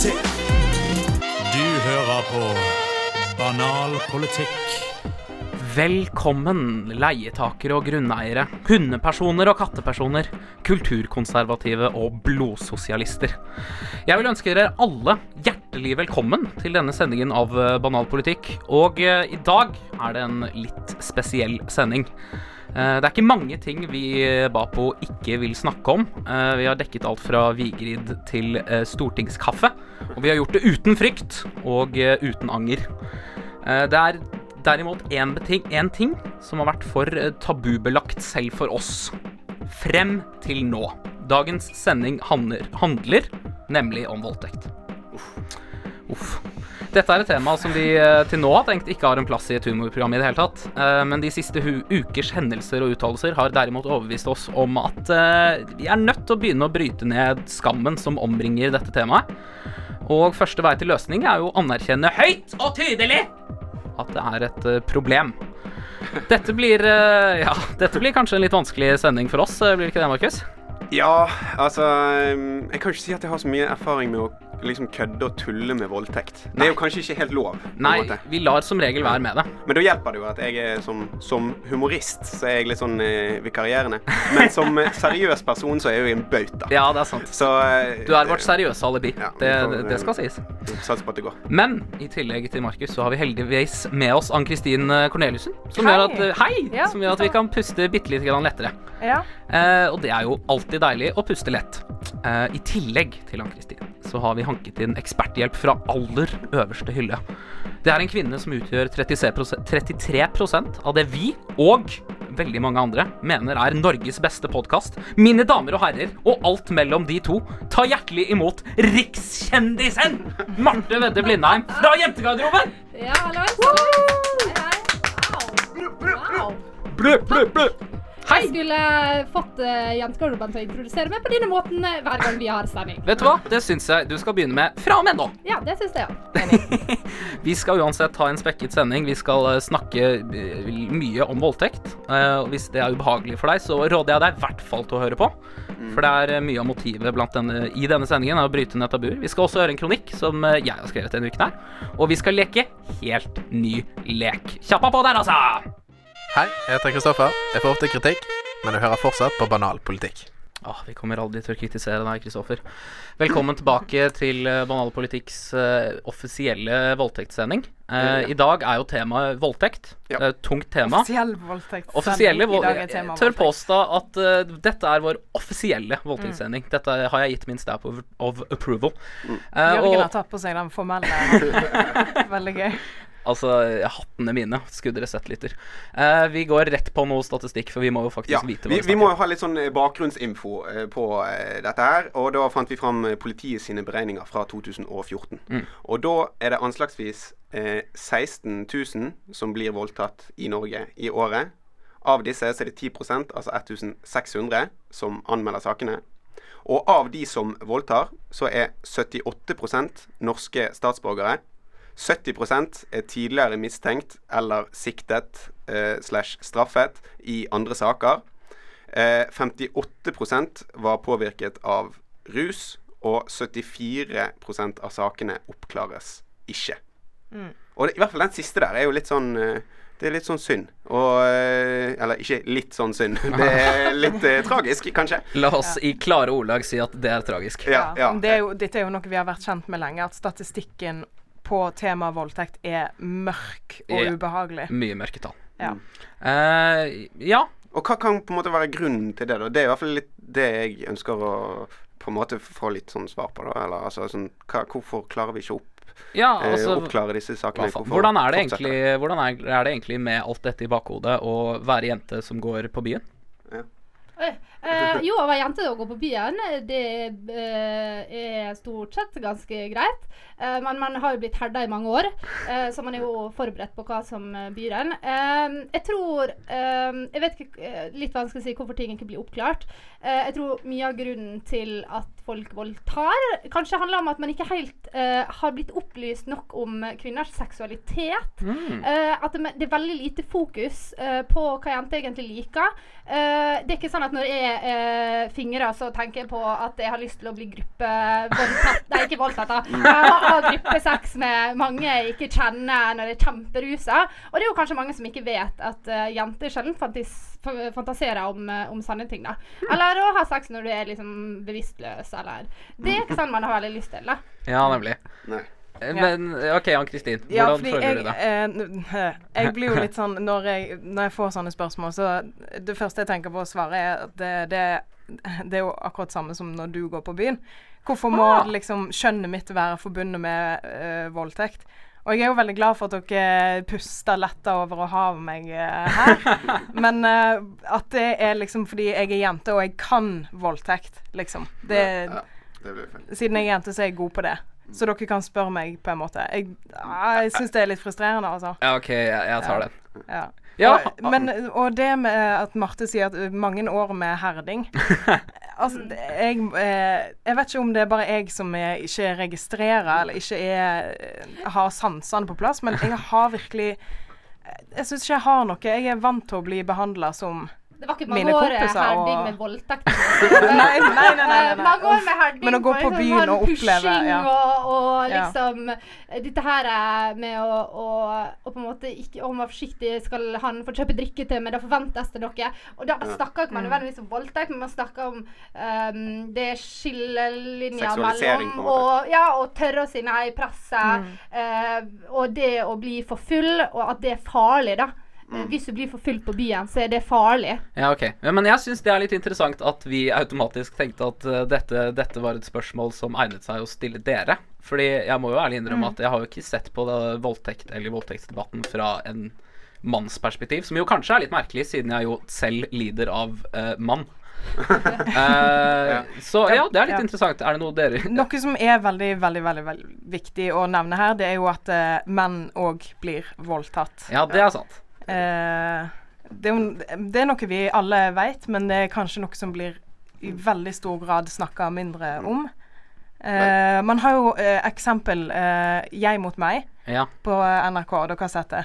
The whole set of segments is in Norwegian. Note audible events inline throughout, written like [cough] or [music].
politikk. Du hører på Banal politikk. Velkommen, leietakere og grunneiere, hundepersoner og kattepersoner, kulturkonservative og blodsosialister. Jeg vil ønske dere alle hjertelig velkommen til denne sendingen av eh, Banal politikk. Og eh, i dag er det en litt spesiell sending. Eh, Det er ikke mange ting vi eh, Bapo ikke vil snakke om. Eh, Vi har dekket alt fra Vigrid til stortingskaffe. Og vi har gjort det uten frykt og uten anger. Det er derimot én ting, som har vært for tabubelagt selv for oss. Frem til nå. Dagens sending handler, handler nemlig om voldtekt. Uff. Uff. Dette er et tema som vi eh, til nå har tenkt ikke har en plass i et humorprogram i det hele tatt. Eh, Men de siste ukers hendelser og uttalelser har derimot overbevist oss om at eh, vi er nødt til å begynne å bryte ned skammen som omringer dette temaet. Og første vei til løsning er jo å anerkjenne høyt og tydelig at det er et problem. Dette blir, ja, dette blir kanskje en litt vanskelig sending for oss, blir det ikke det, Markus? Ja, altså um, Jeg kan ikke si at jeg har så mye erfaring med å liksom kødde og tulle med voldtekt. Det er jo kanskje ikke helt lov. Nei, vi lar som regel være med det. Men da hjelper det jo at jeg er som, som humorist så er jeg litt sånn eh, vikarierende. Men som eh, seriøs person så er jeg jo en bauta. Ja, det er sant. Så eh, Du er vårt seriøse alibi. Ja, Det, får, det, det skal sies. Sats på at det går. Men i tillegg til Markus så har vi heldigvis med oss Ann-Kristin Korneliussen. Som Hei. gjør at, eh, hei! Ja, som gjør at vi kan puste bitte litt lettere. Ja. Eh, og det er jo alltid deilig å puste lett. Eh, I tillegg til Ann-Kristin så har vi hanket inn eksperthjelp fra aller øverste hylle. Det er en kvinne som utgjør 33 33 av det vi og veldig mange andre mener er Norges beste podkast. Mine damer og herrer, og alt mellom de to, ta hjertelig imot rikskjendisen Marte Vedde Blindheim fra Jentegarderoben! Ja, hallo. Hei, hei. Wow. Blø, blø, blø. Hei! Jeg skulle fått uh, jentegarderoben til å introdusere meg på denne måten eh, hver gang vi har sending. Vet du hva? Det syns jeg du skal begynne med fra og med nå. Ja, det syns jeg òg. [laughs] Vi skal uansett ha en spekket sending. Vi skal eh, snakke eh, mye om voldtekt. Eh, og hvis det er ubehagelig for deg, så råder jeg deg i hvert fall til å høre på. For det er eh, mye av motivet blant denne, i denne sendingen er å bryte ned tabuer. Vi skal også høre en kronikk som eh, jeg har skrevet denne uken her. Og vi skal leke helt ny lek. Kjappa på der, altså! Hei, jeg heter Kristoffer. Jeg får ofte kritikk, men du hører fortsatt på banal politikk. Ah, vi kommer aldri til å kritisere deg, Kristoffer. Velkommen tilbake til eh, Banal politikks uh, offisielle voldtektssending. Eh, I dag er jo temaet voldtekt. Ja. Uh, tungt tema. Offisiell voldtekt. Offisielle I dag er tema Jeg tør voldtekt. påstå at eh, dette er vår offisielle voldtektssending. Dette har jeg gitt min stab of, of approval. Eh, Jørgen og har tatt på seg den formelle. [laughs] Veldig gøy. Altså, hattene mine, skulle dere sett lytter. Eh, vi går rett på noe statistikk, for vi må jo faktisk Ja, vite hva vi, vi vi må jo ha litt sånn eh, bakgrunnsinfo eh, på eh, dette her. Og da fant vi fram eh, politiet sine beregninger fra 2014. Mm. Og da er det anslagsvis eh, 16 000 som blir voldtatt i Norge i året. Av disse så er det 10% altså 1600, som anmelder sakene. Og av de som voldtar, så er 78% norske statsborgere. 70% er tidligere mistenkt eller siktet eh, slash straffet i andre saker. Eh, 58% var påvirket av rus, og 74% av sakene oppklares ikke. Og det, i hvert fall den siste der er jo litt sånn eh, Det er litt sånn synd. Og eh, Eller ikke litt sånn synd. [laughs] Det er litt eh, tragisk, kanskje. La oss i klare ordlag si at det er tragisk. Ja, ja. Det er jo, dette er jo noe vi har vært kjent med lenge, at statistikken på temaet voldtekt er mørk og Ja. ubehagelig. Mye mørketall. Ja. Uh, ja, Og hva kan på en måte være grunnen til det? da? Det er i hvert fall litt det jeg ønsker å på en måte få litt sånn svar på. da Eller altså sånn hva, Hvorfor klarer vi ikke opp, ja eh, altså oppklare disse sakene? Hvorfor Hvordan er det egentlig Hvordan er, er det egentlig med alt dette i bakhodet å være jente som går på byen? Eh, eh, jo, å være jente og gå på byen, det eh, er stort sett ganske greit. Eh, men man har jo blitt herda i mange år, eh, så man er jo forberedt på hva som eh, byr en. Eh, jeg tror eh, Jeg vet ikke eh, Litt vanskelig å si hvorfor ting ikke blir oppklart. Eh, jeg tror mye av grunnen til at folk voldtar. Kanskje handler om at man ikke helt uh, har blitt opplyst nok om kvinners seksualitet. Mm. Uh, at det, det er veldig lite fokus uh, på hva jenter egentlig liker. Det er ikke sånn at når jeg uh, fingrer, så tenker jeg på at jeg har lyst til å bli gruppevoldtatt Nei, ikke voldtatt, da. Ha, ha gruppesex med mange jeg ikke kjenner når jeg er kjemperusa. Og det er jo kanskje mange som ikke vet at jenter sjelden fantaserer om, om sanne ting, da. Eller å ha sex når du er liksom bevisstløs, eller Det er ikke sånn man har veldig lyst til, da. Ja, nemlig. Nei. Eh, Men OK, Ann-Kristin. Hvordan ja, føler jeg, du det? eh, jeg blir jo litt sånn når jeg, når jeg får sånne spørsmål, så det første jeg tenker på å svare, er at det, det, det er jo akkurat samme som når du går på byen. Hvorfor må Ah. liksom skjønnet mitt være forbundet med eh, voldtekt? Og jeg er jo veldig glad for at dere puster letta over å ha meg eh, her. [laughs] Men uh, at det er liksom fordi jeg er jente og jeg kan voldtekt, liksom. Det, Ja, det blir feil. siden jeg er jente, så er jeg god på det. Så dere kan spørre meg på en måte. Jeg, ah, jeg syns det er litt frustrerende, altså. Ja, OK, jeg, jeg tar Ja. den. Ja. Ja, Og, men, og det med at Marte sier at mange år med herding [laughs] Altså, det- jeg, eh, jeg vet ikke om det er bare jeg som er, ikke registrerer eller ikke er, eh, har sansene på plass, men jeg har virkelig Jeg syns ikke jeg har noe. Jeg er vant til å bli behandla som Det var ikke mange år herding og- med voldtekt. [laughs] Nei, nei, nei. nei, nei, Eh, nei. Mange år med herding Men å gå på byen sånn og oppleve, ja. og, og liksom ja. Dette her er med å, å, å på en måte ikke Om man er forsiktig, skal han få kjøpe drikke til meg, da forventes det noe. Og da snakker ikke man Mm. nødvendigvis om voldtekt, men man snakker om um, det skillelinja mellom og, ja, og tørre å si nei i presset, Mm. uh, og det å bli for full, og at det er farlig, da. Eh, Hvis du blir for full på byen, så er det farlig. Ja, ok. Ja, men jeg syns det er litt interessant at vi automatisk tenkte at eh, dette, dette var et spørsmål som egnet seg å stille dere. Fordi jeg må jo ærlig innrømme at jeg har jo ikke sett på det voldtekt eller voldtektsdebatten fra en mannsperspektiv, som jo kanskje er litt merkelig, siden jeg jo selv lider av uh, mann. [laughs] Eh, Så ja, det er litt Ja. interessant. Er det noe dere Noe som er veldig, veldig, veldig, veldig viktig å nevne her, det er jo at menn òg blir voldtatt. Ja, det er sant. Eh, det, er det er noe vi alle vet, men det er kanskje noe som blir i veldig stor grad snakka mindre om. Eh, man har jo eh, eksempel eh, 'Jeg mot meg' Ja. på NRK. Dere har sett det.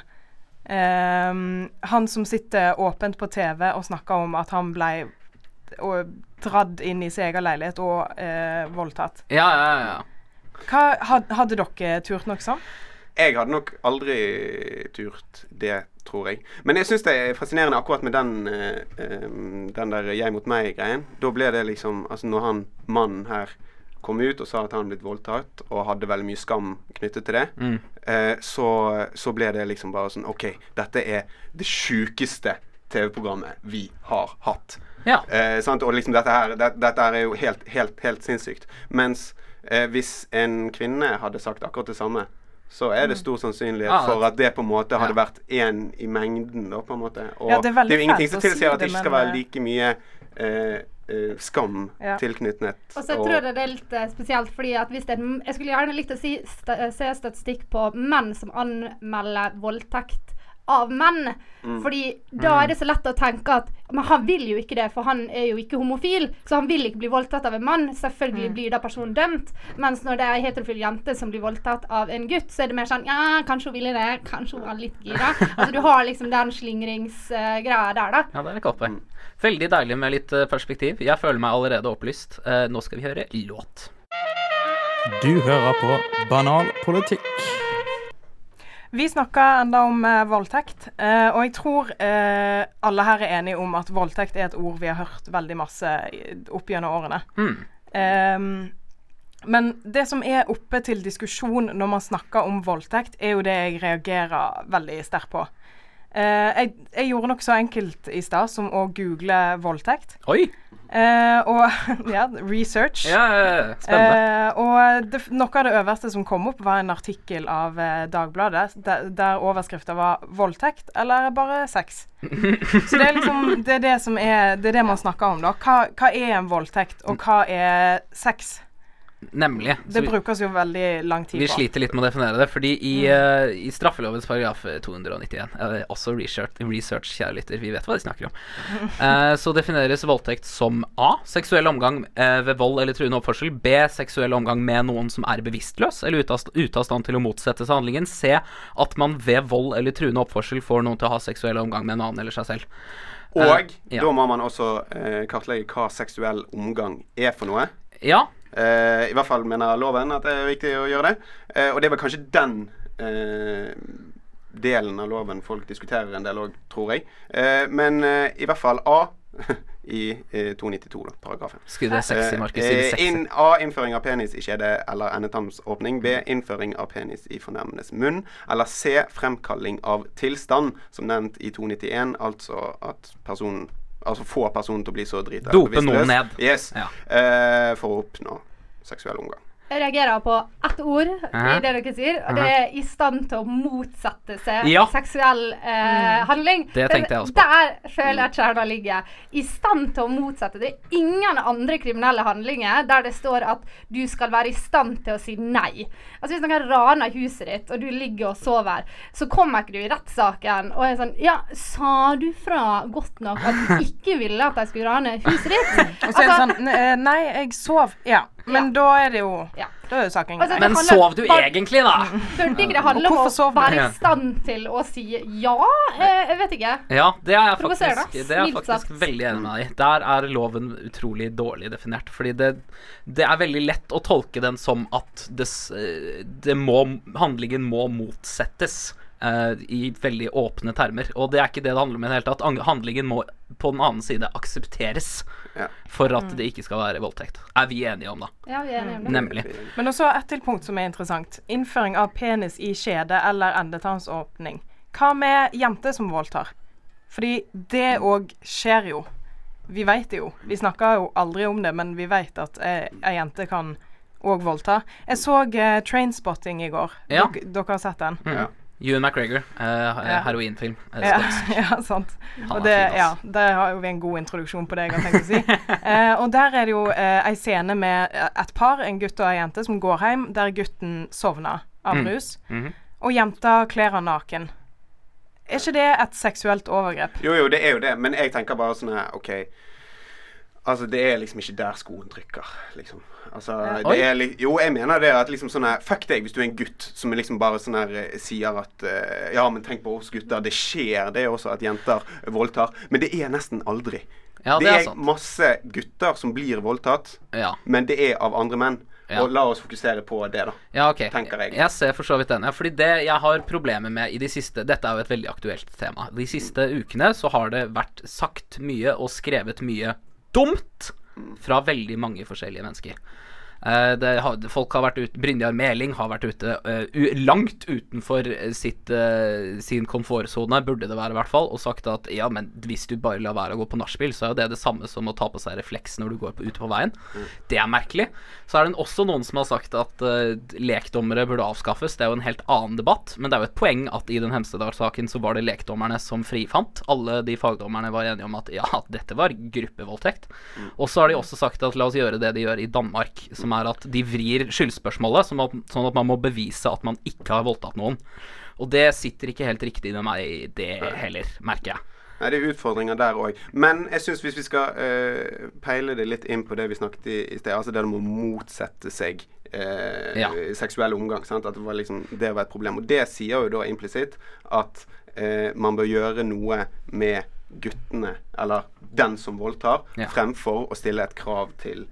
Eh, han som sitter åpent på TV og snakker om at han ble og, dratt inn i sin egen leilighet og eh, voldtatt. Ja, ja, ja. Hva, had, hadde dere turt noe sånt? Jeg hadde nok aldri turt det, tror jeg. Men jeg syns det er fascinerende akkurat med den, uh, den der jeg mot meg-greien. Da ble det liksom Altså når han mannen her kom ut og sa at han hadde blitt voldtatt, og hadde veldig mye skam knyttet til det, Mm. uh, så, så ble det liksom bare sånn OK, dette er det sjukeste TV-programmet vi har hatt. Ja. Uh, sant? Og liksom dette her det, Dette er jo helt, helt, helt sinnssykt. Mens hvis en kvinne hadde sagt akkurat det samme, så er det stor sannsynlighet Ah, for at det på en måte hadde ja. vært én i mengden, da, på en måte. Og Ja, det er veldig jo ingenting som tilsier at det, det ikke skal være eh, like mye eh, eh, skam Ja. tilknyttet. Og så tror jeg det er litt eh, spesielt, fordi at hvis det er, Jeg skulle gjerne likt å si, se statistikk på menn som anmelder voldtekt av menn. Mm. Fordi da er det så lett å tenke at Men han vil jo ikke det, for han er jo ikke homofil. Så han vil ikke bli voldtatt av en mann. Selvfølgelig blir da personen dømt. Mens når det er en heterofil jente som blir voldtatt av en gutt, så er det mer sånn Ja, kanskje hun ville det. Kanskje hun var litt gira. altså du har liksom den slingringsgreia der, da. Ja, det er et godt poeng. Veldig deilig med litt eh, perspektiv. Jeg føler meg allerede opplyst. Uh, nå skal vi høre låt. Du hører på Banal politikk. Vi snakka enda om eh, voldtekt, eh, og jeg tror eh, alle her er enige om at voldtekt er et ord vi har hørt veldig masse i- opp gjennom årene. Mm. Ehm, men det som er oppe til diskusjon når man snakker om voldtekt, er jo det jeg reagerer veldig sterkt på. Eh, jeg, jeg gjorde noe så enkelt i stad som å google voldtekt. Oi! Uh, og [laughs] ja, research. Ja, spennende. Uh, og det, noe av det øverste som kom opp, var en artikkel av Dagbladet der, der overskrifta var 'voldtekt' eller bare sex. [laughs] Så det er liksom det er det som er Det er det man snakker om, da. Hva, hva er en voldtekt, og hva er sex? Nemlig. Det vi- brukes jo veldig lang tid Vi på. sliter litt med å definere det, fordi i, uh, i straffelovens paragraf 291 uh, Også research, research, kjære lytter, vi vet hva de snakker om. uh, [laughs] så defineres voldtekt som A. Seksuell omgang eh, ved vold eller truende oppførsel. B. Seksuell omgang med noen som er bevisstløs eller ute av, ute av stand til å motsette seg handlingen. C. At man ved vold eller truende oppførsel får noen til å ha seksuell omgang med en annen eller seg selv. Og Eh, ja. da må man også eh, kartlegge hva seksuell omgang er for noe. Ja. Eh, I hvert fall mener loven at det er viktig å gjøre det. Eh, og det er vel kanskje den eh, delen av loven folk diskuterer en del òg, tror jeg. Eh, men i hvert fall A [laughs] i eh, 292, da, paragrafen. Skulle det sexy, Markus. Sexy. inn, A. Innføring av penis i kjede eller endetarmsåpning. B. Innføring av penis i fornærmendes munn. Eller C. Fremkalling av tilstand, som nevnt i 291. Altså at personen Altså få personen til å bli så drita Dope noen ned. Yes. Ja. Eh, for å oppnå seksuell omgang. Jeg reagerer på ett ord i det dere sier, og det er i stand til å motsette seg Ja. seksuell eh, handling. Det tenkte jeg også på. Der føler jeg kjerna ligger. I stand til å motsette. Det er ingen andre kriminelle handlinger der det står at du skal være i stand til å si nei. Altså Hvis noen raner huset ditt, og du ligger og sover, så kommer ikke du i rettssaken og er sånn Ja, sa du fra godt nok at du [laughs] ikke ville at de skulle rane huset ditt? Og så er det sånn Nei, jeg sov. Ja. Men Altså- Ja. da er det jo Ja. Da er jo saken Altså. Men handler sov du egentlig, da? Burde det handler om å være i stand til å si ja? Eh, jeg vet ikke. Ja, det er jeg faktisk, det er jeg faktisk veldig enig med deg i. Der er loven utrolig dårlig definert. Fordi det, det er veldig lett å tolke den som at det, det må, handlingen må motsettes. Uh, I veldig åpne termer. Og det er ikke det det handler om i det hele tatt. Handlingen må på den annen side aksepteres Ja. for at det ikke skal være voldtekt. Er vi enige om, da. Ja, vi er enige om det. Nemlig. Men også et til punkt som er interessant. Innføring av penis i kjede eller endetarmsåpning. Hva med jenter som voldtar? Fordi det òg skjer jo. Vi vet det jo. Vi snakker jo aldri om det, men vi vet at ei ei jente kan òg voldta. Jeg så uh, Trainspotting i går. Ja. Dere, dere har sett den? Ja. Ewan McGregor, eh, Ja. heroinfilm. eh, Ja, [laughs] ja, sant. Og det, fin, ja, der har jo vi en god introduksjon på det jeg har tenkt å si. [laughs] Eh, og der er det jo eh, ei scene med eh, et par, en gutt og ei jente, som går hjem, der gutten sovner av Mm. rus, -hmm. og jenta kler han naken. Er ikke det et seksuelt overgrep? Jo, jo, det er jo det, men jeg tenker bare sånn her OK. Altså, det er liksom ikke der skoen trykker, liksom. Altså, det er li Jo, jeg mener det at liksom sånn her Fuck deg hvis du er en gutt som liksom bare sånn her eh, sier at uh, Ja, men tenk på oss gutter. Det skjer, det er også at jenter voldtar. Men det er nesten aldri. Ja, det, det er er, sant. masse gutter som blir voldtatt, Ja. men det er av andre menn. Ja. Og la oss fokusere på det, da. Ja, ok. Tenker jeg. Jeg ser for så vidt den. Ja, fordi det jeg har problemer med i de siste Dette er jo et veldig aktuelt tema. De siste ukene så har det vært sagt mye og skrevet mye dumt fra veldig mange forskjellige mennesker. Eh, det har, folk har vært ute Brynjar Meling har vært ute uh, langt utenfor eh, sitt, uh, sin komfortsone, burde det være i hvert fall, og sagt at ja, men hvis du bare lar være å gå på nachspiel, så er jo det det samme som å ta på seg refleks når du går på, ute på veien. Det er merkelig. Så er det også noen som har sagt at uh, lekdommere burde avskaffes. Det er jo en helt annen debatt, men det er jo et poeng at i den Hemsedal-saken så var det lekdommerne som frifant. Alle de fagdommerne var enige om at ja, dette var gruppevoldtekt. Og så har de også sagt at la oss gjøre det de gjør i Danmark, som er at de vrir skyldspørsmålet sånn at, man må bevise at man ikke har voldtatt noen. Og det sitter ikke helt riktig med meg, det heller, merker jeg. Nei, det er utfordringer der òg. Men jeg syns hvis vi skal eh, peile det litt inn på det vi snakket i, i sted, altså det med å motsette seg eh, Ja. seksuell omgang. Sant? At det var liksom Det var et problem. Og det sier jo da implisitt at eh, man bør gjøre noe med guttene, eller den som voldtar, Ja. fremfor å stille et krav til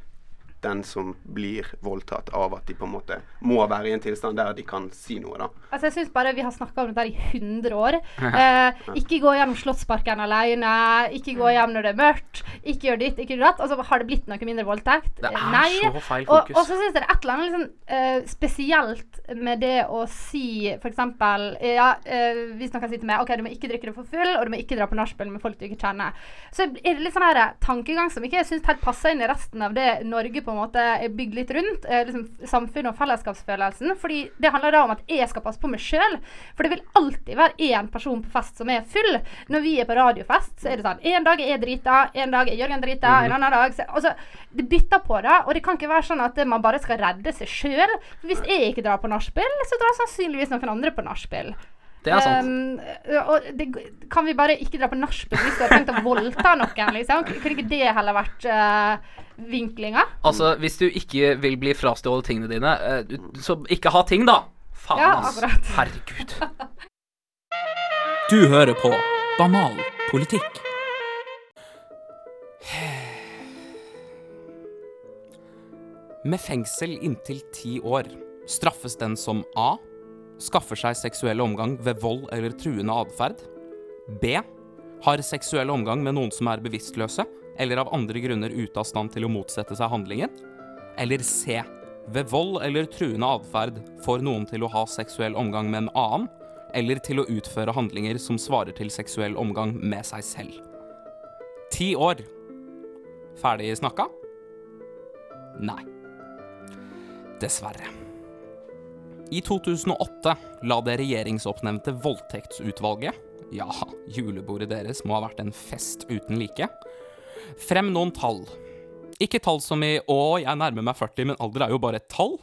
den som blir voldtatt av at de på en måte må være i en tilstand der de kan si noe, da. Altså jeg synes bare Vi har snakka om dette i 100 år. [laughs] Eh, ikke gå gjennom Slottsparken alene. Ikke gå hjem når det er mørkt. Ikke gjør ditt, ikke gjør datt. Altså, har det blitt noe mindre voldtekt? Det er Eh, Nei. så feil fokus. og så syns jeg det er et eller annet liksom, eh, spesielt med det å si f.eks. Ja, eh, hvis noen sitter med OK, du må ikke drikke deg for full, og du må ikke dra på nachspiel med folk du ikke kjenner. Så er det litt sånn her tankegang som ikke jeg syns helt passer inn i resten av det Norge på på en måte bygd litt rundt eh, liksom, samfunnet og fellesskapsfølelsen. fordi det handler da om at jeg skal passe på meg sjøl. For det vil alltid være én person på fest som er full. Når vi er på radiofest, så er det sånn En dag er jeg drita, en dag er Jørgen drita, en annen dag så, altså, Det bytter på det. Og det kan ikke være sånn at man bare skal redde seg sjøl. Hvis jeg ikke drar på nachspiel, så drar sannsynligvis noen andre på nachspiel. Det er sant. Um, og det, kan vi bare ikke dra på nachspiel hvis du har tenkt å voldta noen? Liksom? Kunne ikke det heller vært uh, vinklinga? Altså, hvis du ikke vil bli frastjålet tingene dine, uh, så ikke ha ting, da. Faen, Ja, altså. Herregud. Du hører på Banal politikk. Med fengsel inntil ti år straffes den som A. Skaffer seg seksuell omgang ved vold eller truende atferd. B. Har seksuell omgang med noen som er bevisstløse, eller av andre grunner ute av stand til å motsette seg handlingen. Eller C. Ved vold eller truende atferd får noen til å ha seksuell omgang med en annen, eller til å utføre handlinger som svarer til seksuell omgang med seg selv. Ti år. Ferdig snakka? Nei. Dessverre. I 2008 la det regjeringsoppnevnte voldtektsutvalget, ja, julebordet deres må ha vært en fest uten like, frem noen tall. Ikke tall som i 'å, jeg nærmer meg 40, men alder er jo bare et tall'.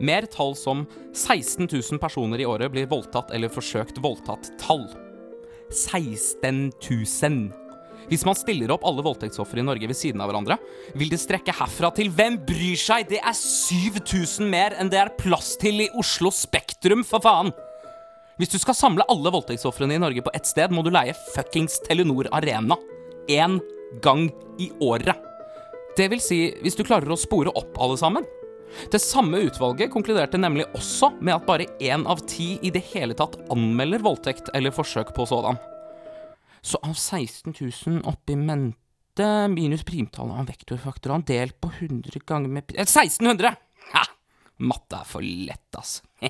Mer tall som 16 000 personer i året blir voldtatt eller forsøkt voldtatt. Tall. 16 000. Hvis man stiller opp alle voldtektsofre i Norge ved siden av hverandre, vil det strekke herfra til Hvem bryr seg? Det er 7000 mer enn det er plass til i Oslo Spektrum, for faen! Hvis du skal samle alle voldtektsofrene i Norge på ett sted, må du leie fuckings Telenor Arena. Én gang i året. Det vil si, hvis du klarer å spore opp alle sammen. Det samme utvalget konkluderte nemlig også med at bare én av ti i det hele tatt anmelder voldtekt eller forsøk på sådan. Så av 16 000 oppi mente minus primtallet av vektorfaktorene delt på 100 ganger med pri- eh, 1600! Ha! Matte er for lett, ass. [laughs]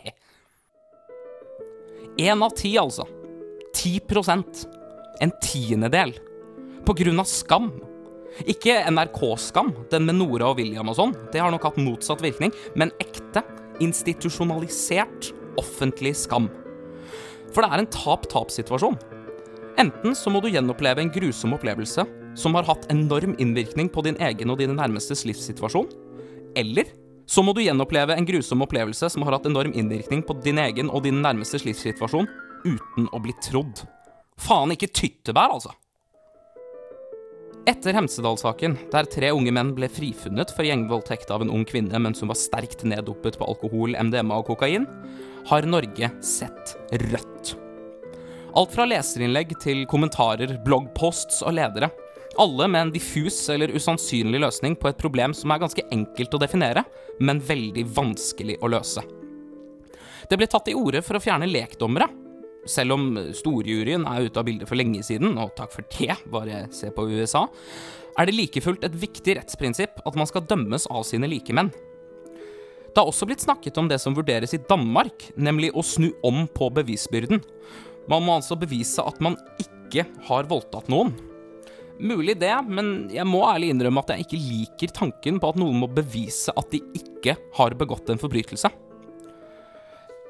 Én av ti, altså. 10% En tiendedel. På grunn av skam. Ikke NRK-skam, den med Nora og William og sånn. Det har nok hatt motsatt virkning. Men ekte, institusjonalisert, offentlig skam. For det er en tap-tap-situasjon. Enten så må du gjenoppleve en grusom opplevelse som har hatt enorm innvirkning på din egen og dine nærmestes livssituasjon. Eller så må du gjenoppleve en grusom opplevelse som har hatt enorm innvirkning på din egen og din nærmestes livssituasjon uten å bli trodd. Faen ikke tyttebær, altså. Etter Hemsedal-saken, der tre unge menn ble frifunnet for gjengvoldtekt av en ung kvinne mens hun var sterkt neddopet på alkohol, MDMA og kokain, har Norge sett rødt. Alt fra leserinnlegg til kommentarer, bloggposts og ledere. Alle med en diffus eller usannsynlig løsning på et problem som er ganske enkelt å definere, men veldig vanskelig å løse. Det ble tatt i orde for å fjerne lekdommere. Selv om storjuryen er ute av bildet for lenge siden, og takk for det, bare se på USA, er det like fullt et viktig rettsprinsipp at man skal dømmes av sine likemenn. Det har også blitt snakket om det som vurderes i Danmark, nemlig å snu om på bevisbyrden. Man må altså bevise at man ikke har voldtatt noen. Mulig det, men jeg må ærlig innrømme at jeg ikke liker tanken på at noen må bevise at de ikke har begått en forbrytelse.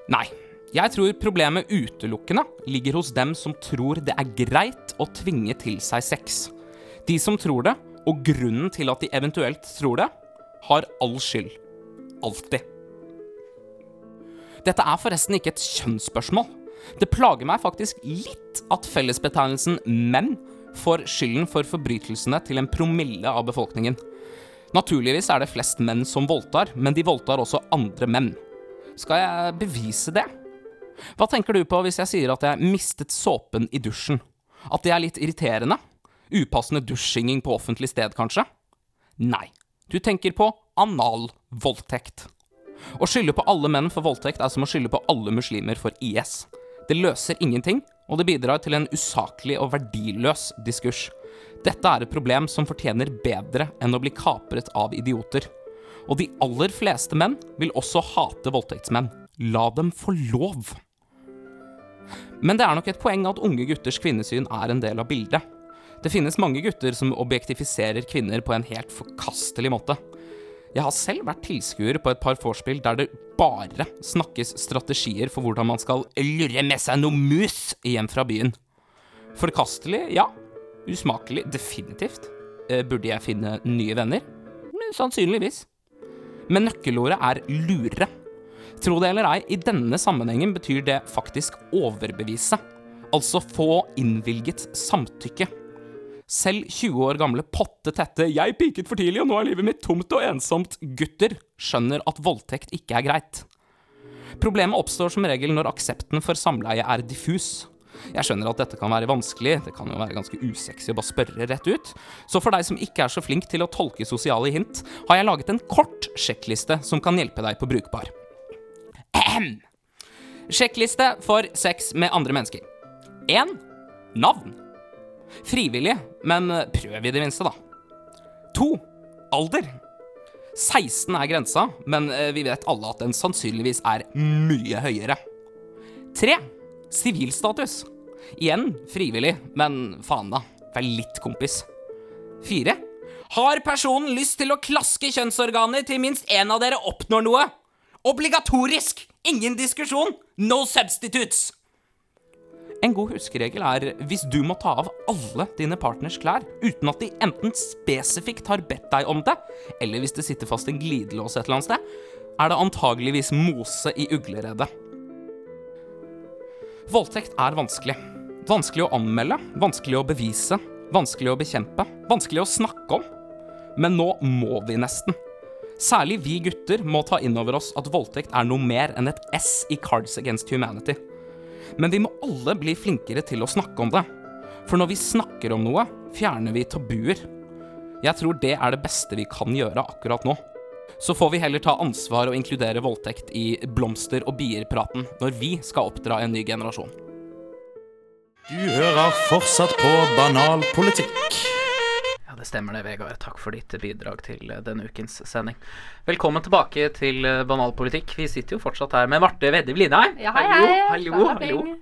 Nei, jeg tror problemet utelukkende ligger hos dem som tror det er greit å tvinge til seg sex. De som tror det, og grunnen til at de eventuelt tror det, har all skyld. Alltid. Dette er forresten ikke et kjønnsspørsmål. Det plager meg faktisk litt at fellesbetegnelsen menn får skylden for forbrytelsene til en promille av befolkningen. Naturligvis er det flest menn som voldtar, men de voldtar også andre menn. Skal jeg bevise det? Hva tenker du på hvis jeg sier at jeg mistet såpen i dusjen? At det er litt irriterende? Upassende dusjinging på offentlig sted, kanskje? Nei. Du tenker på analvoldtekt. Å skylde på alle menn for voldtekt er som å skylde på alle muslimer for IS. Det løser ingenting, og det bidrar til en usaklig og verdiløs diskurs. Dette er et problem som fortjener bedre enn å bli kapret av idioter. Og de aller fleste menn vil også hate voldtektsmenn. La dem få lov. Men det er nok et poeng at unge gutters kvinnesyn er en del av bildet. Det finnes mange gutter som objektifiserer kvinner på en helt forkastelig måte. Jeg har selv vært tilskuer på et par vorspiel der det bare snakkes strategier for hvordan man skal lure med seg noe mus hjem fra byen. Forkastelig, ja. Usmakelig, definitivt. Eh, burde jeg finne nye venner? Sannsynligvis. Men nøkkelordet er lure. Tro det eller ei, i denne sammenhengen betyr det faktisk overbevise. Altså få innvilget samtykke. Selv 20 år gamle potte tette 'jeg piket for tidlig, og nå er livet mitt tomt og ensomt'-gutter skjønner at voldtekt ikke er greit. Problemet oppstår som regel når aksepten for samleie er diffus. Jeg skjønner at dette kan være vanskelig, det kan jo være ganske usexy å bare spørre rett ut. Så for deg som ikke er så flink til å tolke sosiale hint, har jeg laget en kort sjekkliste som kan hjelpe deg på brukbar. Ahem. Sjekkliste for sex med andre mennesker. 1. Navn. Frivillig, men prøv i det minste, da. 2. Alder. 16 er grensa, men eh, vi vet alle at den sannsynligvis er mye høyere. 3. Sivilstatus. Igjen frivillig, men faen da, vær litt kompis. 4. Har personen lyst til å klaske kjønnsorganer til minst én av dere oppnår noe? Obligatorisk! Ingen diskusjon! No substitutes! En god huskeregel er hvis du må ta av alle dine partners klær uten at de enten spesifikt har bedt deg om det, eller hvis det sitter fast en glidelås et eller annet sted, er det antageligvis mose i ugleredet. Voldtekt er vanskelig. Vanskelig å anmelde, vanskelig å bevise, vanskelig å bekjempe, vanskelig å snakke om. Men nå må vi nesten. Særlig vi gutter må ta inn over oss at voldtekt er noe mer enn et S i Cards Against Humanity. Men vi må alle bli flinkere til å snakke om det. For når vi snakker om noe, fjerner vi tabuer. Jeg tror det er det beste vi kan gjøre akkurat nå. Så får vi heller ta ansvar og inkludere voldtekt i blomster- og bier-praten når vi skal oppdra en ny generasjon. Du hører fortsatt på Banal politikk. Det stemmer det, Vegard. Takk for ditt bidrag til eh, denne ukens sending. Velkommen tilbake til Banalpolitikk. Vi sitter jo fortsatt her med Marte Vedde Blindheim. Ja, hei, hei. Hallo, hallo. hallo. Ping.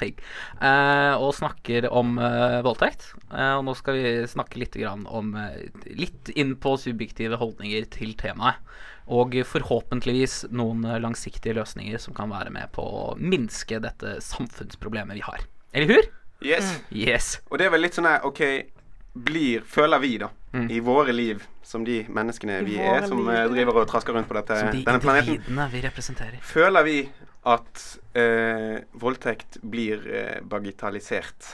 Pig. Eh, og snakker om eh, voldtekt. Eh, og nå skal vi snakke litt grann om eh, Litt inn på subjektive holdninger til temaet. Og forhåpentligvis noen eh, langsiktige løsninger som kan være med på å minske dette samfunnsproblemet vi har. Eller hur? Yes. Yes. Og det er vel litt sånn her OK, blir, føler vi, da, Mm. i våre liv, som de menneskene I vi er, som liv. eh, driver og trasker rundt på dette, Som de denne planeten, vi representerer. føler vi at eh, voldtekt blir eh, bagatellisert?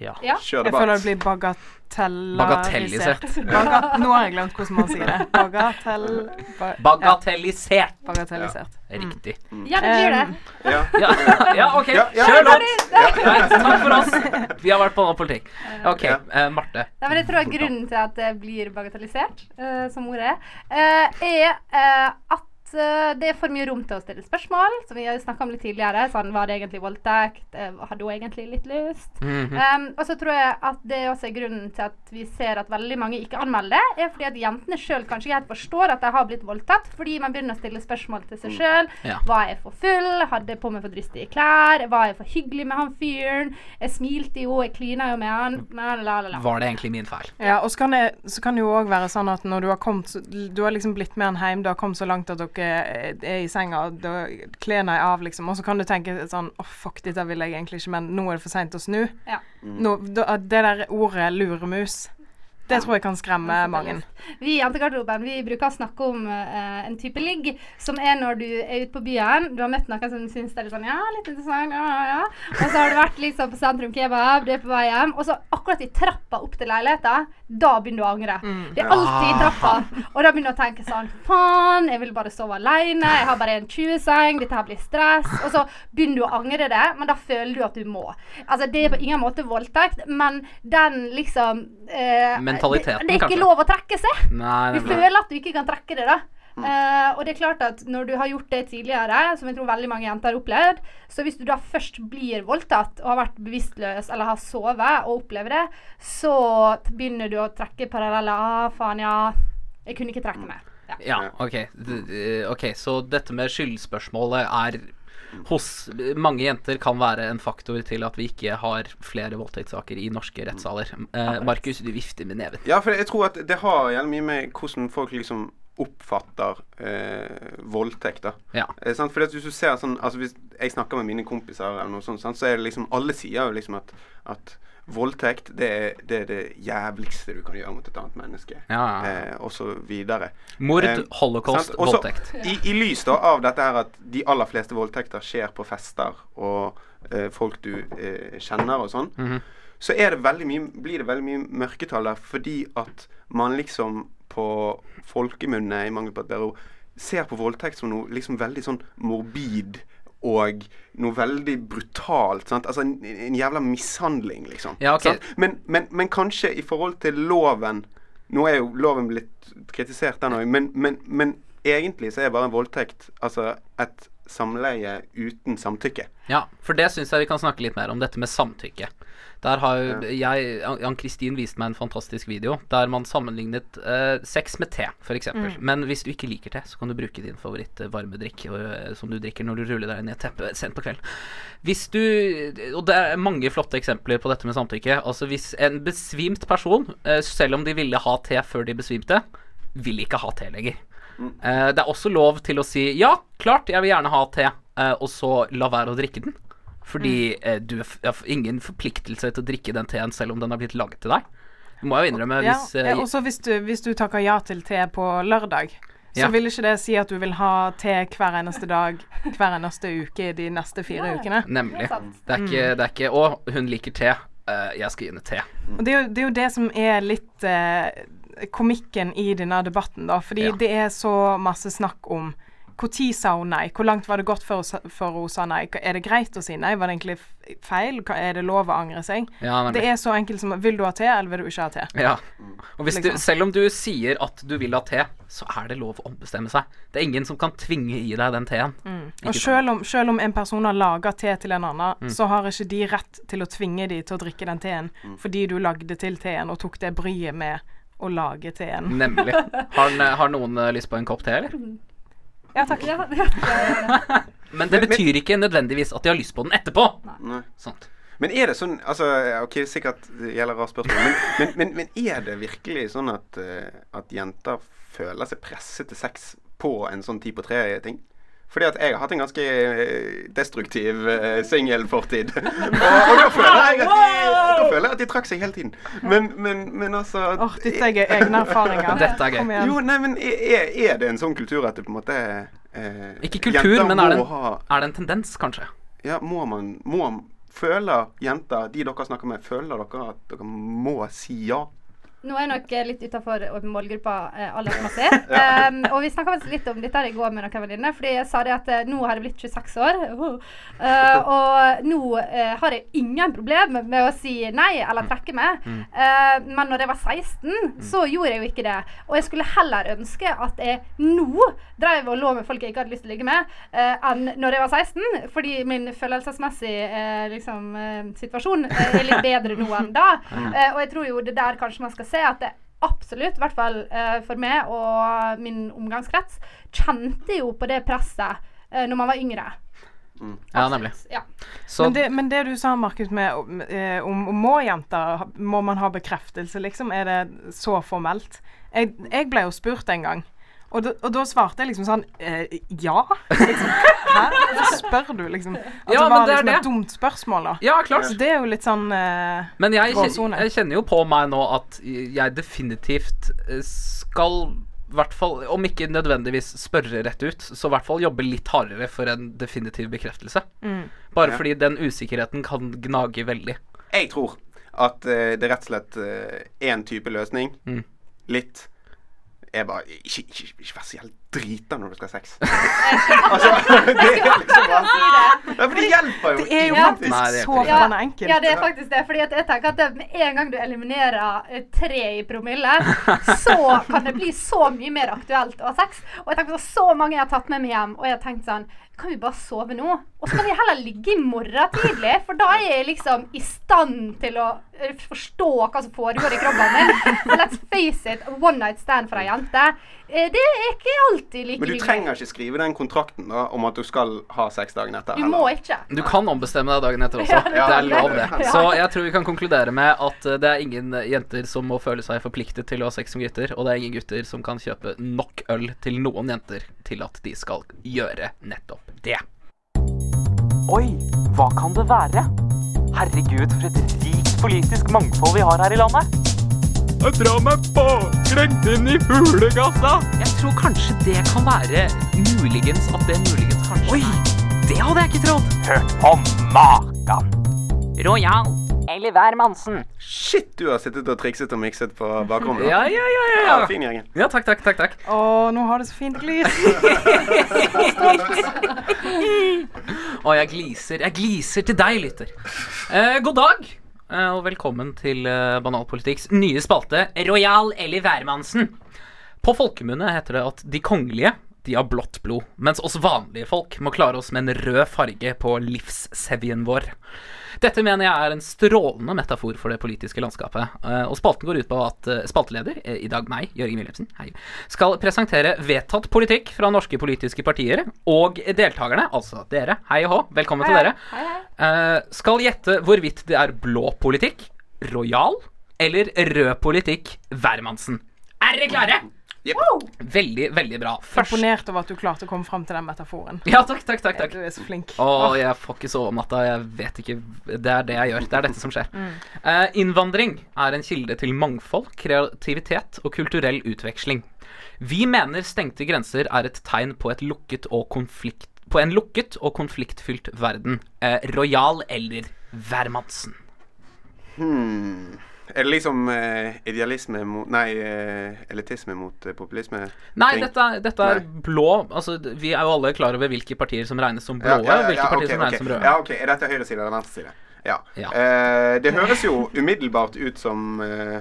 Ja. Ja. Kjør Jeg føler det debatt. blir bagatellisert. Bagatellisert. Baga Nå har jeg glemt hvordan man sier det. Bagatell... Ba Bagatellisert. ja, bagatellisert. Riktig. Ja, det blir det. Um, Ja, ja OK. Ja, ja. Kjør låt! Takk for oss. Vi har vært på politikk. OK, Ja. eh, Marte. Nei, men jeg tror Grunnen til at det blir bagatellisert, uh, som ordet er, uh, er eh, at det er for mye rom til å stille spørsmål, som vi har snakka om litt tidligere. Sånn, var det egentlig voldtekt? Eh, hadde hun egentlig litt lyst? Mhm. Um, og så tror jeg at det også er grunnen til at vi ser at veldig mange ikke anmelder er fordi at jentene sjøl kanskje ikke helt forstår at de har blitt voldtatt, fordi man begynner å stille spørsmål til seg sjøl. Ja. Var jeg for full? Hadde jeg på meg for dristige klær? Var jeg for hyggelig med han fyren? Jeg smilte jo, jeg klina jo med han. La, la, la, la. Var det egentlig min feil? Ja, og så kan, det, så kan det jo òg være sånn at når du har kommet Du har liksom blitt med han hjem, du har kommet så langt at dere er er i senga, og da kler er av, liksom, og så kan du tenke sånn Å, fuck, dette vil jeg egentlig ikke, men nå er det for seint å snu. Ja. Nå, da, det der ordet luremus, det tror jeg kan skremme mange. Vi i Jentegarderoben vi bruker å snakke om uh, en type ligg som er når du er ute på byen. Du har møtt noen som syns det er litt sånn Ja, litt interessant. Ja, ja, ja. Og så har du vært liksom på Sentrum Kebab, du er på vei hjem, og så akkurat i trappa opp til leiligheten, da begynner du å angre. Det er alltid i trappa. Og da begynner du å tenke sånn Faen, jeg vil bare sove alene. Jeg har bare en 20-seng. Dette her blir stress. Og så begynner du å angre det, men da føler du at du må. Altså, det er på ingen måte voldtekt, men den liksom eh, Mentaliteten, det, det er ikke kanskje? lov å trekke seg. Nei, Du føler at du ikke kan trekke det, da. Uh, og det er klart at når du har gjort det tidligere, som jeg tror veldig mange jenter har opplevd, så hvis du da først blir voldtatt og har vært bevisstløs eller har sovet og opplever det, så begynner du å trekke paralleller. Ah, faen, ja. Jeg kunne ikke trekke meg. Ja, ok. D- d- ok, Så dette med skyldspørsmålet er hos mange jenter kan være en faktor til at vi ikke har flere voldtektssaker i norske rettssaler. Eh, Markus, du vifter med neven. Ja, for jeg tror at det har jævlig mye med hvordan folk liksom oppfatter eh, voldtekt, da. Ja. Eh, at hvis du ser sånn Altså Hvis jeg snakker med mine kompiser, eller noe sånt, sant? så er det liksom Alle sier jo liksom at, at voldtekt det er, det er det jævligste du kan gjøre mot et annet menneske. Ja, ja. Eh, og så videre. Mord, Eh, holocaust, sant? Også voldtekt. I, I lys da av dette her at de aller fleste voldtekter skjer på fester og eh, folk du eh, kjenner og sånn, Mhm. så er det mye, blir det veldig mye mørketall der fordi at man liksom på folkemunne, i mangel på et bedre ord, ser på voldtekt som noe liksom veldig sånn morbid og noe veldig brutalt. Sant? Altså en, en jævla mishandling, liksom. Ja, okay. Men, men, men kanskje i forhold til loven Nå er jo loven blitt kritisert, den òg, men, men, men egentlig så er bare en voldtekt altså et samleie uten samtykke. Ja, for det syns jeg vi kan snakke litt mer om, dette med samtykke. Der har jeg Ann-Kristin viste meg en fantastisk video der man sammenlignet eh, sex med te, f.eks. eksempel Men hvis du ikke liker te, så kan du bruke din favoritt-varmedrikk eh, som du drikker når du ruller deg ned i et sent på kvelden. Hvis du Og det er mange flotte eksempler på dette med samtykke. Altså hvis en besvimt person, eh, selv om de ville ha te før de besvimte, vil ikke ha te lenger. Eh, det er også lov til å si ja, klart, jeg vil gjerne ha te, eh, og så la være å drikke den. Fordi mm. du har ingen forpliktelse til å drikke den teen selv om den har blitt laget til deg. Du må jo innrømme Ja, hvis uh, ja, også hvis du, hvis du takker ja til te på lørdag, så Ja. vil ikke det si at du vil ha te hver eneste dag hver eneste uke de neste fire ja, ukene. Nemlig. Det er ikke, det er ikke Å, hun liker te. Uh, jeg skal gi henne te. Og det er, jo, det er jo det som er litt uh, komikken i denne debatten, da. Fordi Ja. det er så masse snakk om når sa hun nei? Hvor langt var det gått før hun, sa- før hun sa nei? Er det greit å si nei? Var det egentlig feil? Er det lov å angre seg? Ja, Det er så enkelt som Vil du ha te, eller vil du ikke ha te? Ja. Og hvis du, Liksom. selv om du sier at du vil ha te, så er det lov å ombestemme seg. Det er ingen som kan tvinge i deg den teen. Og selv om, selv om en person har laga te til en annen, så har ikke de rett til å tvinge de til å drikke den teen fordi du lagde til teen og tok det bryet med å lage teen. Nemlig. Har, har noen eh, lyst på en kopp te, eller? [laughs] Ja, takk. Ja, ja. [laughs] Men det betyr ikke nødvendigvis at de har lyst på den etterpå. Nei. Sånt. Men er det sånn altså, Ok, sikkert det gjelder rart spørsmål, men, men, men, men er det virkelig sånn at, eh, at jenter føler seg presset til sex på en sånn ti på tre-ting? Fordi at jeg har hatt en ganske eh, destruktiv uh, singelfortid. [laughs] og, og da føler jeg at de, da føler jeg at de trakk seg hele tiden. Men, men, men altså Åh, dette er egne erfaringer. [laughs] Dette er gøy. Kom igjen. Jo, nei, men er, er det en sånn kultur at det på en måte eh, Ikke kultur, men er det, en, ha er det en tendens, kanskje? Ja, må man må, Føler jenter, de dere snakker med, føler dere at dere må si ja? Nå er jeg nok eh, litt utafor målgruppa eh, aldersmessig. um, [laughs] og vi snakka litt om dette i går med noen venninner, fordi jeg sa det at eh, nå har jeg blitt 26 år. [laughs] Uh, og nå eh, har jeg ingen problem med å si nei eller trekke meg. Eh, men når jeg var 16, så gjorde jeg jo ikke det. Og jeg skulle heller ønske at jeg nå drev og lå med folk jeg ikke hadde lyst til å ligge med, eh, enn når jeg var 16. Fordi min følelsesmessige eh, liksom, eh, situasjon eh, er litt bedre nå enn da. [laughs] Eh, og jeg tror jo det der kanskje man skal se at det absolutt, i hvert fall eh, for meg og min omgangskrets, kjente jo på det presset eh, når man var yngre. Ja, nemlig. Ja. Så Men det, men det du sa, Markus, med om, eh, om, om må jenter Må man ha bekreftelse, liksom? Er det så formelt? Jeg, jeg ble jo spurt en gang. Og da, og da svarte jeg liksom sånn eh, Ja? [laughs] Liksom, Hæ? Hva spør du, liksom? At Ja, det var det liksom det. et dumt spørsmål, da. Ja, klart. Så det er jo litt sånn eh, Men jeg, jeg kjenner jo på meg nå at jeg definitivt eh, skal hvert fall, om ikke nødvendigvis spørre rett ut, så i hvert fall jobbe litt hardere for en definitiv bekreftelse. Bare Ja. fordi den usikkerheten kan gnage veldig. Jeg tror at uh, det rett og slett én type løsning. Mm. Litt er bare Ikke, ikke, ikke vær så drita når du skal ha sex. [laughs] altså, det er liksom bare Ja, for det hjelper jo Det er jo faktisk Nei, er så forbanna enkelt. Ja, det er faktisk det. Fordi at jeg tenker at det, med en gang du eliminerer eh, tre i promille, [laughs] så kan det bli så mye mer aktuelt å ha sex. Og jeg tenker på så mange jeg har tatt med meg hjem, og jeg har tenkt sånn Kan vi bare sove nå? Og så kan vi heller ligge i morgen tidlig, for da er jeg liksom i stand til å eh, forstå hva som foregår i kroppen min. [laughs] Let's face it, one night stand for ei jente Det er ikke alltid like Men du trenger ikke skrive den kontrakten da, om at du skal ha sex dagen etter. Du må ikke. Du kan ombestemme deg dagen etter også. [laughs] Ja, Det er lov, det. Så jeg tror vi kan konkludere med at eh, det er ingen jenter som må føle seg forpliktet til å ha sex som gutter, og det er ingen gutter som kan kjøpe nok øl til noen jenter til at de skal gjøre nettopp det. Oi, hva kan det være? Herregud, for et rikt politisk mangfold vi har her i landet. Jeg drar meg baklengt inn i fuglegata. Jeg tror kanskje det kan være muligens at det muligens kanskje Oi, det hadde jeg ikke trodd. Hørt på makan. Royal eller hvermannsen. Shit, du har sittet og trikset og mikset på bakrommet. Ja, ja, ja, ja, Ja, ja. fin gjengen. Ja, takk, takk, takk. takk. Å, nå har du så fint glis. [laughs] å, jeg gliser. Jeg gliser til deg, lytter. Eh, god dag, og velkommen til eh, Banalpolitikks nye spalte Royal eller Værmannsen. På folkemunne heter det at de kongelige de har blått blod, mens oss vanlige folk må klare oss med en rød farge på livssevjen vår. Dette mener jeg er en strålende metafor for det politiske landskapet. Eh, Og spalten går ut på at eh, spalteleder, eh, i dag meg, Jørgen Wilhelmsen, hei, skal presentere vedtatt politikk fra norske politiske partier, og deltakerne, altså dere, hei og hå, velkommen til dere, Hei, hei. eh, skal gjette hvorvidt det er blå politikk, rojal, eller rød politikk, hvermannsen. Er dere klare? Veldig, veldig bra. Først Imponert over at du klarte å komme fram til den metaforen. [laughs] Ja, takk, takk, takk. takk. Du er så flink. Å, jeg får ikke sove om natta. Jeg vet ikke Det er det jeg gjør. Det er dette som skjer. Mm. Uh, innvandring er en kilde til mangfold, kreativitet og kulturell utveksling. Vi mener stengte grenser er et tegn på, et lukket og konflikt, på en lukket og konfliktfylt verden. Eh, royal eller hvermannsen. Hmm. Er det liksom eh, idealisme mot Nei, eh, elitisme mot eh, populisme? Nei, dette, dette er Nei. blå Altså, vi er jo alle klar over hvilke partier som regnes som blå, og hvilke partier ok, som regnes som røde. Ja, ok. Er dette høyreside eller venstreside? Ja. Ja. Eh, det høres jo umiddelbart ut som eh,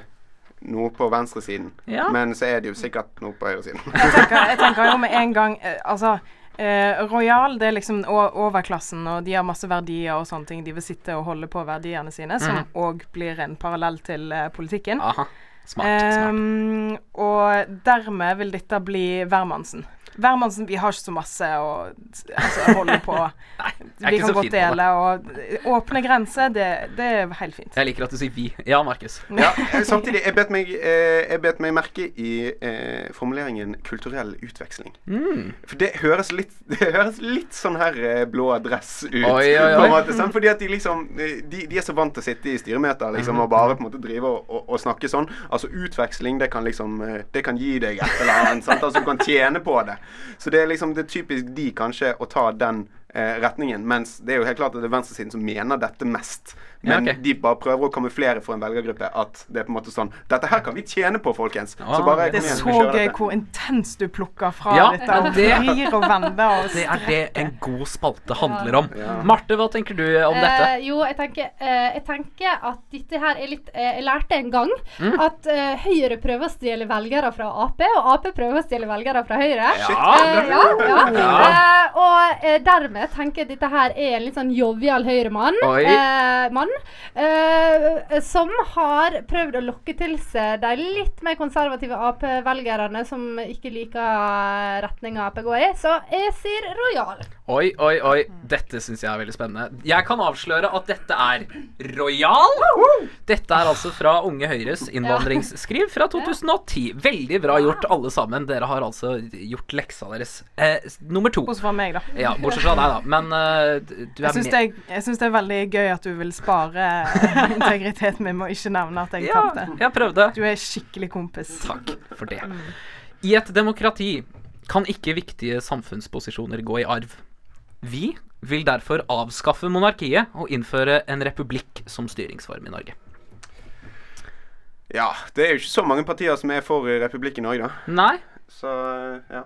noe på venstresiden, Ja. men så er det jo sikkert noe på høyresiden. Jeg tenker, jeg tenker jo med en gang eh, Altså, eh, Royal det er liksom overklassen, og de har masse verdier og sånne ting. De vil sitte og holde på verdiene sine, som òg blir en parallell til eh, politikken. Aha. Smart. smart. Ehm, og dermed vil dette bli hvermannsen. Hvermannsen, vi har ikke så masse å altså, holde på. [laughs] Vi kan godt dele, og åpne grenser, det, det er helt fint. Jeg liker at du sier vi. Ja, Markus. Ja, eh, samtidig, jeg bet meg, eh, jeg bet meg merke i eh, formuleringen 'kulturell utveksling'. Mm. For det høres litt, [laughs] det høres litt sånn her eh, blå dress ut. Oi, oi, oi. måte. Fordi at de liksom de, de er så vant til å sitte i styremøter liksom, Mhm. og bare på en måte drive og, og, og snakke sånn. Altså utveksling, det kan liksom Det kan gi deg et eller annet. Sant? Altså du kan tjene på det. Så det er liksom det er typisk de kanskje å ta den retningen. Mens det er jo helt klart at det er venstresiden som mener dette mest. Ja, Men de bare prøver å kamuflere for en velgergruppe at det er på en måte sånn Dette her kan vi tjene på, folkens. Ah. Så bare Det kom er igjen, så gøy dette. hvor intenst du plukker fra Ja, dette. Og det- vrir og vender og [laughs] Det er det en god spalte handler om. Ja. Marte, hva tenker du om dette? Eh, jo, jeg tenker, eh, jeg tenker at dette her er litt eh, Jeg lærte en gang Mm. at eh, Høyre prøver å stjele velgere fra Ap, og Ap prøver å stjele velgere fra Høyre. Ja, Eh, ja, ja. Ja. Eh, og dermed tenker jeg at dette her er en litt sånn jovial Høyre-mann. Eh, mann, eh, som har prøvd å lokke til seg de litt mer konservative Ap-velgerne som ikke liker retninga Ap går i. Så jeg sier Royal. Oi, oi, oi. Dette syns jeg er veldig spennende. Jeg kan avsløre at dette er Royal. Dette er altså fra Unge Høyres innvandringsskriv fra 2010. Veldig bra gjort, alle sammen. Dere har altså gjort leksa deres. Eh, nummer to. Bortsett fra meg, da. Ja, bortsett fra deg, da. Men uh, du er Jeg syns, det jeg syns det er veldig gøy at du vil spare [laughs] integriteten min med å ikke nevne at jeg Ja, tapte. jeg prøvde. Du er skikkelig kompis. Takk for det. I et demokrati kan ikke viktige samfunnsposisjoner gå i arv. Vi vil derfor avskaffe monarkiet og innføre en republikk som styringsform i Norge. Ja, det er jo ikke så mange partier som er for republikk i Norge, da. Nei? Så eh, ja.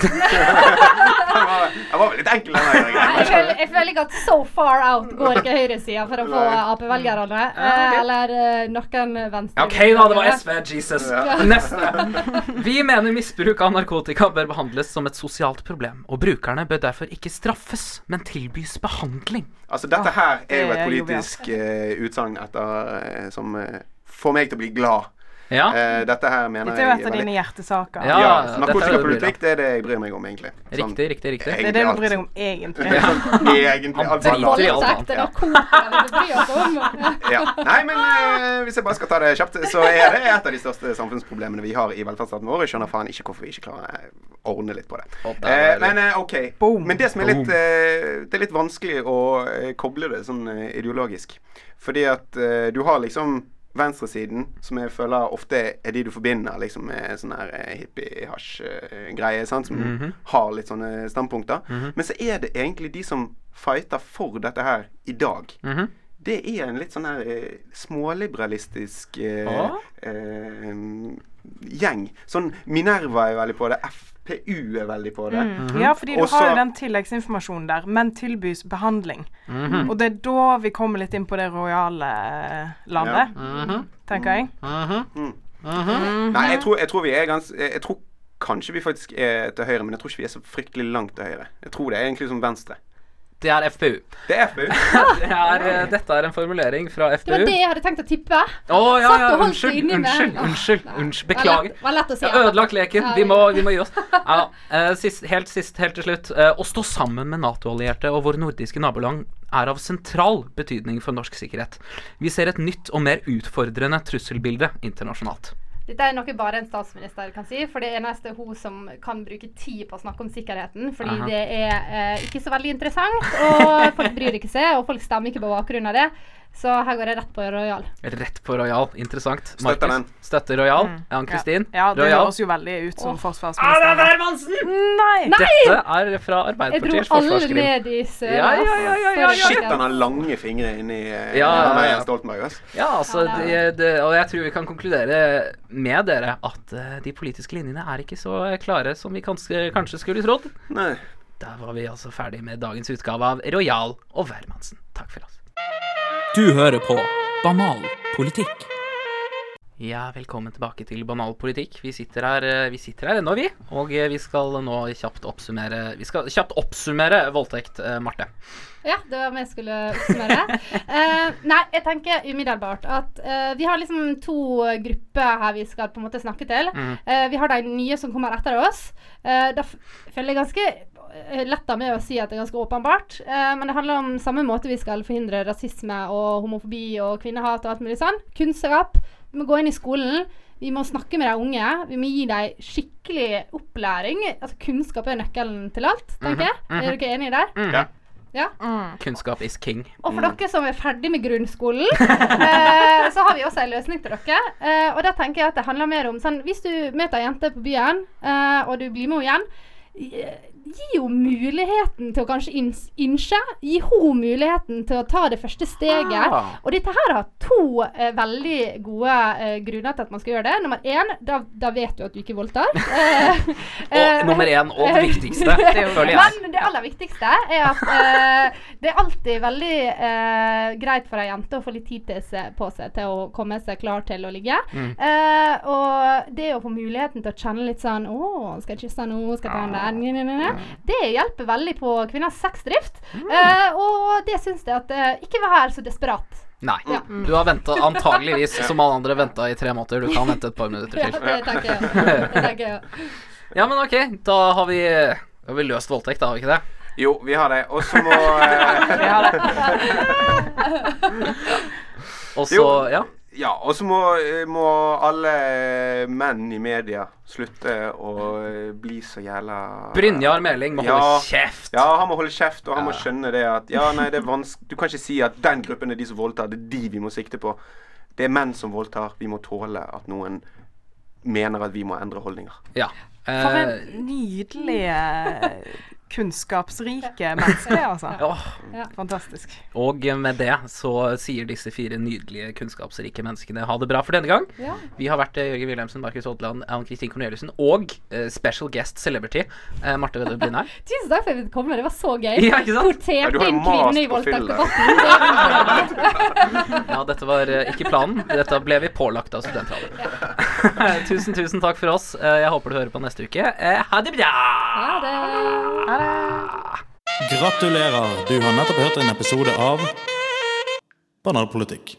Den, var, vel litt enkel, den gangen. Jeg føler, jeg føler ikke at so far out går ikke høyresida for å få Ap-velgerne. Eh, Eller eh, noen venstre. OK, da. Det var SV. Jesus. Neste. Vi mener misbruk av narkotika bør behandles som et sosialt problem, og brukerne bør derfor ikke straffes, men tilbys behandling. Altså, dette her er jo et er politisk uh, utsagn etter som uh, får meg til å bli glad. Ja. Eh, dette her mener Dette er jo et av dine hjertesaker. Ja, Ja, narkotikapolitikk, det er det jeg bryr meg om, egentlig. Sånn, Riktig, riktig, riktig. Det er det du bryr deg om egentlig. Ja. Sånn, [laughs] egentlig Han alt driter i alt annet, ja. Ja. Nei, men eh, hvis jeg bare skal ta det kjapt, så er det et av de største samfunnsproblemene vi har i velferdsstaten vår. Jeg skjønner faen ikke hvorfor vi ikke klarer å ordne litt på det. Eh, men eh, OK. Boom. Men det som er litt, eh, det er litt vanskelig å eh, koble det sånn eh, ideologisk. Fordi at eh, du har liksom venstresiden, som jeg føler ofte er de du forbinder liksom med sånn her eh, hippie-hasj-greie, som som -hmm. har litt sånne standpunkter. Men så er det egentlig de som fighter for dette her i dag. Mhm. Det er en litt sånn her eh, småliberalistisk eh, Ah. eh, gjeng. Sånn Minerva er veldig på det. FPU er veldig på det. Mm. Ja, fordi du Også, har jo den tilleggsinformasjonen der, men tilbys behandling. Mhm. Og det er da vi kommer litt inn på det rojale eh, landet, -hmm. tenker jeg. -hmm. Mm. Mhm. Nei, jeg tror, jeg tror vi er gans... Jeg jeg tror kanskje vi faktisk er til høyre, men jeg tror ikke vi er så fryktelig langt til høyre. Jeg tror det er egentlig som venstre. Det er FPU. Det er FPU. [laughs] Det er, eh, dette er en formulering fra FPU. Det var det jeg hadde tenkt å tippe. Å ja, Satt ja, unnskyld, unnskyld, unnskyld, unnskyld. Beklager. lett- var lett å si Jeg har ødelagt leken. Vi må, vi- vi må gi oss. Ja, eh, sist, helt sist, helt til slutt. eh, å stå sammen med Nato-allierte og våre nordiske naboland er av sentral betydning for norsk sikkerhet. Vi ser et nytt og mer utfordrende trusselbilde internasjonalt. Dette er noe bare en statsminister kan si, for det er eneste hun som kan bruke tid på å snakke om sikkerheten. Fordi Aha. det er eh, ikke så veldig interessant, og folk bryr ikke seg, og folk stemmer ikke på bakgrunn av det. Så her går jeg rett på Royal. Rett på Royal. Interessant. Støtter den. Støtter Royal. Mm. Ann-Kristin? Ja, det Royal? høres jo veldig ut som oh. forsvarsminister. Hermansen! Nei! Dette er fra Arbeiderpartiets forsvarskrim. Jeg dro alle ned i søla. Ja, ja, ja, ja, ja, ja. Shit, han har lange fingre inni uh, Ja, ja, ja. Stoltenberg. Også. Ja, altså, Ja, det det, og jeg tror vi kan konkludere med dere at uh, de politiske linjene er ikke så klare som vi kanskje, kanskje skulle trodd. Nei. Da var vi altså ferdig med dagens utgave av Royal og Wermansen. Takk for oss. Du hører på Banal politikk. Ja, velkommen tilbake til Banal politikk. Vi sitter her, eh, vi sitter her ennå, vi. Og eh, vi skal nå kjapt oppsummere Vi skal kjapt oppsummere voldtekt, eh, Marte. Ja, det var vi skulle oppsummere. uh, [laughs] nei, jeg tenker umiddelbart at uh, vi har liksom to grupper her vi skal på en måte snakke til. Mm. Uh, vi har de nye som kommer etter oss. Da føler jeg ganske letta med å si at det er ganske åpenbart. Eh, men det handler om samme måte vi skal forhindre rasisme og homofobi og kvinnehat og alt mulig sånn. Kunnskap. Vi må gå inn i skolen. Vi må snakke med de unge. Vi må gi dem skikkelig opplæring. Altså Kunnskap er nøkkelen til alt, tenker jeg. Mhm, Er dere enige der? Mm. Ja. Ja. Kunnskap is king. Og for dere som er ferdig med grunnskolen, [laughs] eh, så har vi også en løsning til dere. Eh, og da tenker jeg at det handler mer om sånn Hvis du møter ei jente på byen, eh, og du blir med henne igjen, gi- henne muligheten til å kanskje inns innse. Gi henne muligheten til å ta det første steget. Ah. Og dette her har to eh, veldig gode eh, grunner til at man skal gjøre det. Nummer én, da, da vet du at du ikke voldtar. [laughs] Eh, Og eh, nummer én, og det viktigste, [laughs] føler jeg. men det aller viktigste er at eh, det er alltid veldig eh, greit for ei jente å få litt tid til seg, på seg til å komme seg klar til å ligge. Mm. Eh, og det å få muligheten til å kjenne litt sånn Å, skal jeg kysse nå? Skal jeg ta den der? Nye, nye, nye. Det hjelper veldig på kvinners sexdrift. Eh, og det syns jeg at eh, Ikke vær så desperat. Nei. Du har venta antageligvis, som alle andre, venta i tre måneder. Du kan vente et par minutter Ja, til. det tenker jeg. Det tenker jeg. [laughs] Ja, men ok, da har vi, har vi løst voldtekt, da, har vi ikke det? Jo, vi har det. Og så må [laughs] [laughs] eh, Og så, ja. Ja, og så må, må alle menn i media slutte å eh, bli så jævla Brynjar Meling må holde kjeft. Ja, han må holde kjeft, og han må skjønne det at Ja, nei, det er vanskelig Du kan ikke si at den gruppen er de som voldtar. Det er de vi må sikte på. Det er menn som voldtar. Vi må tåle at noen mener at vi må endre holdninger. Ja. For en nydelig eh, kunnskapsrike mennesker, altså. [laughs] ja. Fantastisk. og med det så sier disse fire nydelige, kunnskapsrike menneskene ha det bra for denne gang. Ja. Vi har vært eh, Jørgen Wilhelmsen, Markus Odland, Ann Kristin Corneliussen og uh, special guest celebrity uh, Marte Vedde Blindheim. [laughs] Tusen takk for at jeg fikk komme. Det var så gøy. Ja, ikke sant? Portert du inn kvinne i voldtektsdebatten. [laughs] Ja, dette var uh, ikke planen. Dette ble vi pålagt av studentradioen. tusen, tusen takk for oss. Jeg håper du hører på neste uke. Ha det bra! Ha det. Gratulerer, du har nettopp hørt en episode av Banalpolitikk.